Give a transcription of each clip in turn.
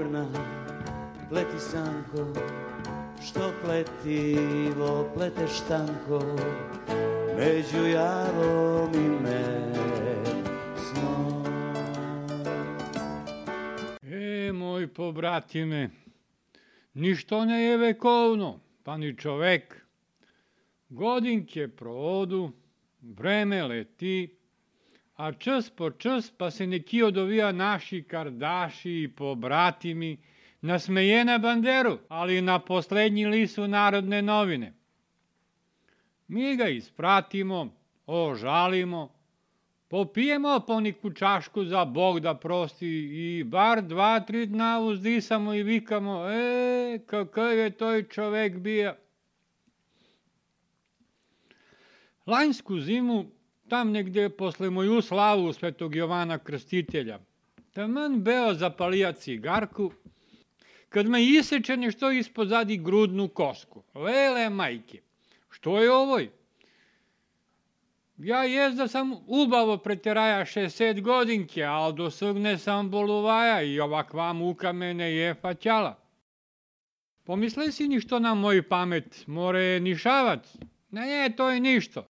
morna, pleti sanko, što pletivo, plete tanko, među javom i mesnom. E, moj pobratime, ništo ne je vekovno, pa ni čovek. Godinke provodu, vreme leti, a čas po čas pa se nekio dovija naši kardaši i bratimi nasmeje na banderu, ali na poslednji lisu narodne novine. Mi ga ispratimo, ožalimo, popijemo poniku čašku za Bog da prosti i bar dva, tri dna uzdisamo i vikamo, e, kakav je toj čovek bija. Lanjsku zimu tam negde posle moju slavu svetog Jovana Krstitelja. Taman beo zapalija cigarku, kad me iseče nešto ispozadi grudnu kosku. Lele majke, što je ovoj? Ja jest da sam ubavo preteraja 60 godinke, ali dosugne sam boluvaja i ovakva muka mene je faćala. Pomisle si ništo na moj pamet, more nišavac. Ne, ne, to je ništo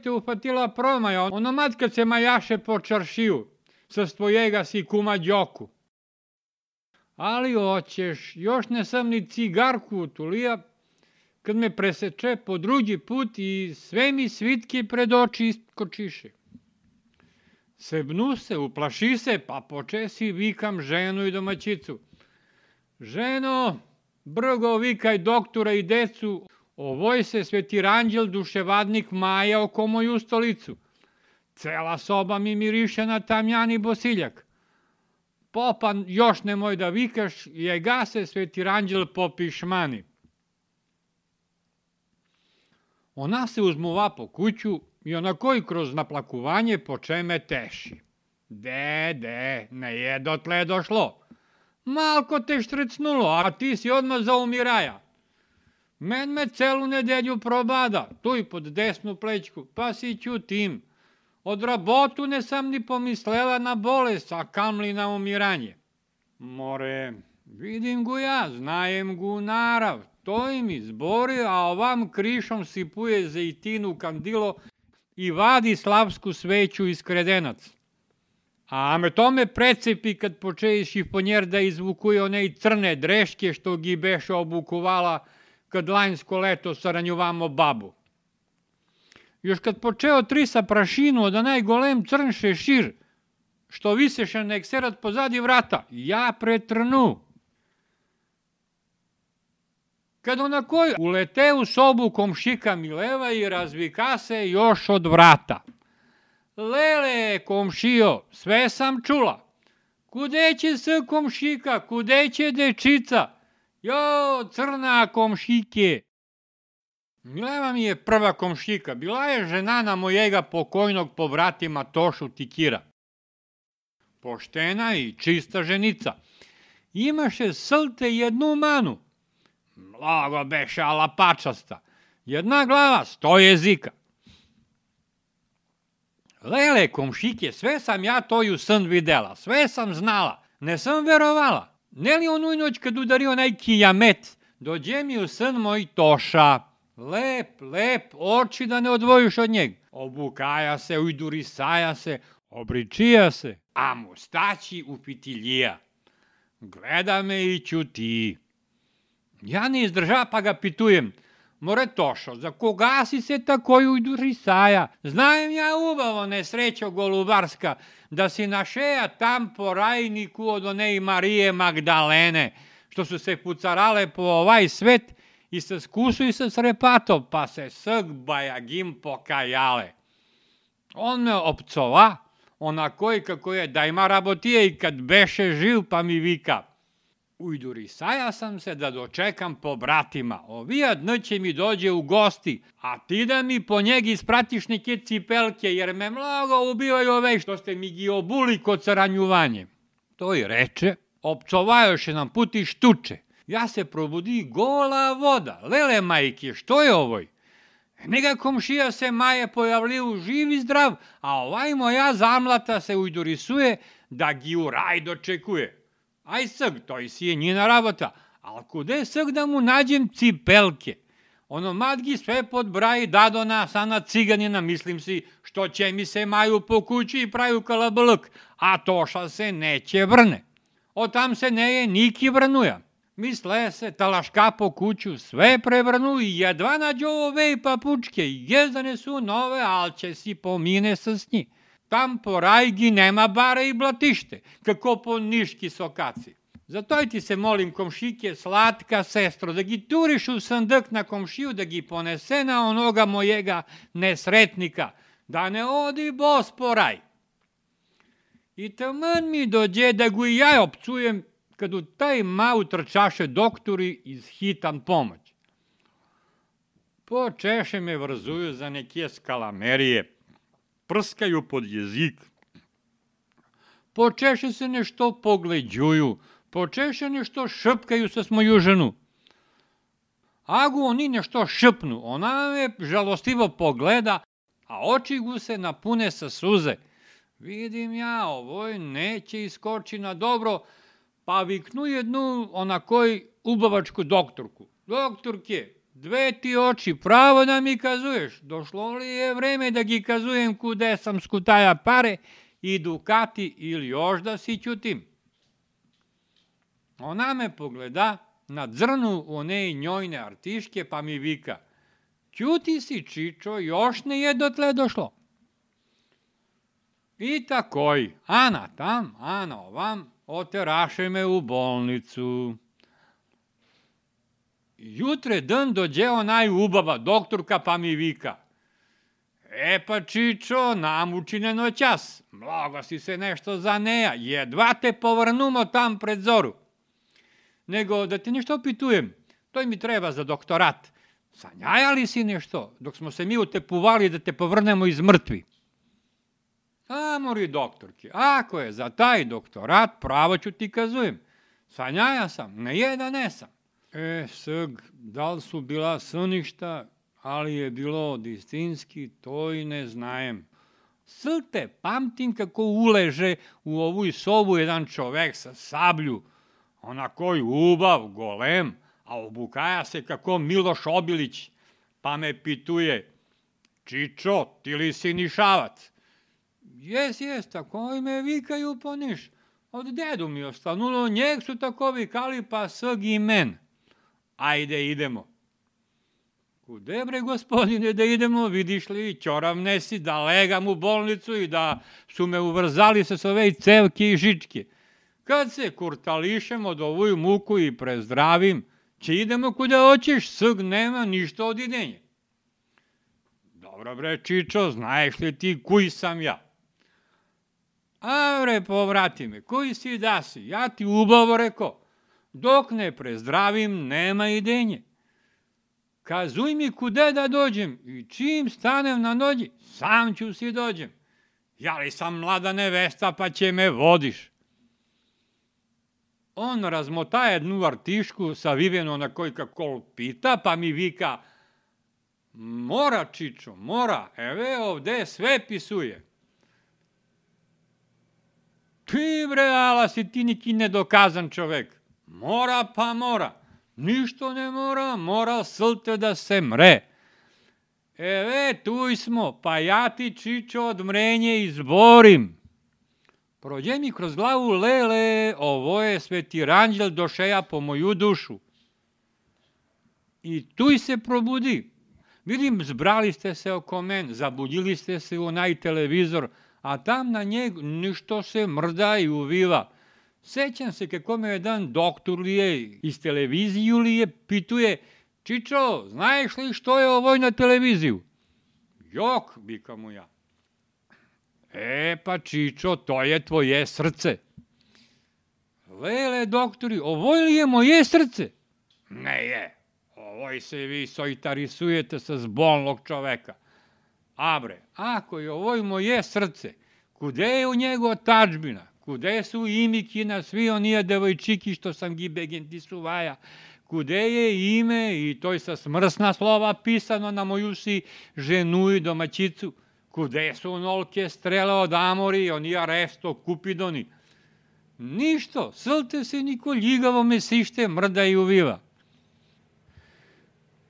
te uhvatila promaja, ono matka se majaše po čaršiju, sa svojega si kuma Đoku. Ali oćeš, još ne sam ni cigarku utulija, kad me preseče po drugi put i sve mi svitke pred oči iskočiše. Sebnu se, uplaši se, pa počesi vikam ženu i domaćicu. Ženo, brgo vikaj doktora i decu, Ovoj se ranđel duševadnik maja oko moju stolicu. Cela soba mi miriše na tamjani bosiljak. Popan, još nemoj da vikaš, je ga se sveti ranđel popišmani. Ona se uzmuva po kuću i onako koji kroz naplakuvanje poče me teši. De, de, ne je dotle došlo. Malko te štrecnulo, a ti si odmah za umiraja. Men me celu nedelju probada, tu i pod desnu plećku, pa si ćutim. Od rabotu ne sam ni pomislela na bolest, a kamli na umiranje. More, vidim go ja, znajem go narav, to im izbori, a ovam krišom sipuje zejtinu kandilo i vadi slavsku sveću iz kredenac. A me tome precepi kad počeješ počeje ponjer da izvukuje one crne dreške što gi beše obukovala, kad lanjsko leto saranjuvamo babu. Još kad počeo trisa prašinu da najgolem crn šešir, što viseše nek serat pozadi vrata, ja pretrnu. Kad onakoj ulete u sobu komšika Mileva i razvika se još od vrata. Lele, komšio, sve sam čula. Kude će se komšika, kude će dečica? Jo, crna komšike. Mileva mi je prva komšika, bila je žena na mojega pokojnog po Tošu Tikira. Poštena i čista ženica. Imaše slte jednu manu. Mnogo beše alapačasta. Jedna glava, sto jezika. Lele, komšike, sve sam ja to ju sen videla, sve sam znala, ne sam verovala. Ne li onu noć kad udari onaj kijamet, dođe mi u sen moj Toša. Lep, lep, oči da ne odvojiš od njeg. Obukaja se, ujduri saja se, obričija se, a mu staći u pitiljija. Gleda me i čuti. Ja ne izdrža pa ga pitujem – Moretosho, za koga si se tako udrisaja? Знаем ја убаво, ubavo, Голубарска, Golubarska, da нашеја там tam po rajniku od и Марије Магдалене, што су се пуцарале по овај свет и се скусу и се срепато, па се сг баја гим покајале. Он ме опцова, onako i kako je, da ima rabotije i kad beše živ, pa mi vika – Ujdurisajao sam se da dočekam po bratima. Ovija dnoće mi dođe u gosti, a ti da mi po njeg ispratiš neke cipelke, jer me mlago ubivaju ove što ste mi giobuli kod saranjuvanje. To i reče, opcovajoše nam put štuče. Ja se probudi gola voda. Lele majke, što je ovoj? Nega komšija se maje pojavljivu živ i zdrav, a ovaj moja zamlata se ujdurisuje da gi u raj dočekuje. Aj srg, to i si je njena rabota, ali kude srg da mu nađem cipelke? Ono madgi sve pod podbraji dadona, sana ciganina, mislim si, što će mi se maju po kući i praju kalabalk, a toša se neće vrne. O tam se ne je niki vrnuja. Misle se, talaška po kuću, sve prevrnu i jedva nađu ove papučke, jezdane su nove, al će si pomine sa s njih. Там порай ги нема бара и блатище, како по нишки сокаци. Затој ти се молим комшике, сладка сестро, да ги туриш у сандък на комшију, да ги понесе на онога мојега несретника, да не оди бос по рај. И таман ми дојде да го и ја опцујем, каду тај мау трчаше доктори из хитан помоќ. Почеше ме врзују за неке скаламерije – prskaju pod jezik. Počeše se nešto pogleđuju, počeše nešto šepkaju sa smoju ženu. Agu oni nešto šepnu, ona me žalostivo pogleda, a oči gu se napune sa suze. Vidim ja, ovoj neće iskoči na dobro, pa viknu jednu onakoj ubavačku doktorku. Doktorke, Dve ti oči, pravo da mi kazuješ. Došlo li je vreme da gi kazujem kude sam skutaja pare i dukati ili još da si ćutim? Ona me pogleda na dzrnu one njojne artiške pa mi vika. Ćuti si, Čičo, još ne je do dotle došlo. I takoj, Ana tam, Ana ovam, oteraše me u bolnicu. Jutre dan dođe onaj ubaba, doktorka pa mi vika. E pa Čičo, namučine noćas, mnogo si se nešto zaneja, jedva te povrnumo tam pred zoru. Nego da ti nešto pitujem, to mi treba za doktorat. Sanjajali si nešto, dok smo se mi utepuvali da te povrnemo iz mrtvi. A, mori doktorki, ako je za taj doktorat, pravo ću ti kazujem. Sanjaja sam, ne je da ne sam. E, sg, da li su bila srništa, ali je bilo distinski, to i ne znajem. Srte, pamtim kako uleže u ovu sobu jedan čovek sa sablju, onako i ubav, golem, a obukaja se kako Miloš Obilić, pa me pituje, Čičo, ti li si nišavac? Jes, jes, tako i me vikaju po niš. Od dedu mi ostanulo, njeg su tako vikali, pa sg i men. Ajde, idemo. Kude bre, gospodine, da idemo, vidiš li, ćorav nesi, da legam u bolnicu i da su me uvrzali sa sove cevke i žičke. Kad se kurtališem od ovu muku i prezdravim, će idemo kuda hoćeš, sg nema ništa od idenje. Dobro bre, Čičo, znaješ li ti koji sam ja? A bre, povrati me, koji si da si? Ja ti ubavo reko. Dok ne prezdravim, nema idenje. Kazuj mi kude da dođem i čim stanem na nođi, sam ću si dođem. Ja li sam mlada nevesta pa će me vodiš. On razmota jednu artišku sa savivenu na kojka kol pita, pa mi vika, mora Čičo, mora, eve ovde sve pisuje. Ti bre, ala si ti neki nedokazan čovek. Mora pa mora. Ništo ne mora, mora slte da se mre. Eve, tu smo, pa ja ti čičo od mrenje izborim. Prođe mi kroz glavu, lele, ovo je sveti ranđel došeja po moju dušu. I tu se probudi. Vidim, zbrali ste se oko men, zabudili ste se u onaj televizor, a tam na njeg ništo se mrda i uviva. Sećam se kako me jedan doktor lije iz televiziju lije pituje Čičo, znaš li što je ovoj na televiziju? Jok, bika mu ja. E pa Čičo, to je tvoje srce. Vele, doktori, ovo li je moje srce? Ne je. Ovoj se vi sojtarisujete sa zbolnog čoveka. Abre, ako je ovoj moje srce, kude je u njego tačbina? Къде са имики на сви ония девойчики, що съм ги бегентисувая? Къде е име? И той с мръсна слова писано на мою си жену и Kude su са онолке od од Амори, онија ресто купидони? Ништо, сълте се нико лигаво месище мрда и увива.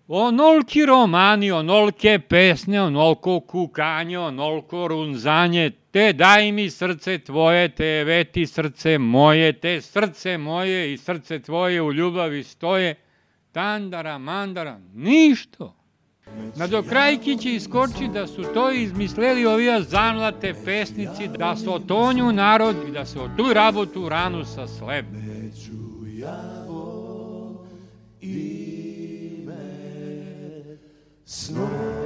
Onolki romani, onolke pesne, onolko kukanje, onolko runzanje, te daj mi srce tvoje, te veti srce moje, te srce moje i srce tvoje u ljubavi stoje, tandara, mandara, ništo. Na dokrajki će iskoči da su to izmisleli ovija zamlate pesnici, da se otonju narod i da se o tu rabotu ranu sa slep. Neću ja o ime snove.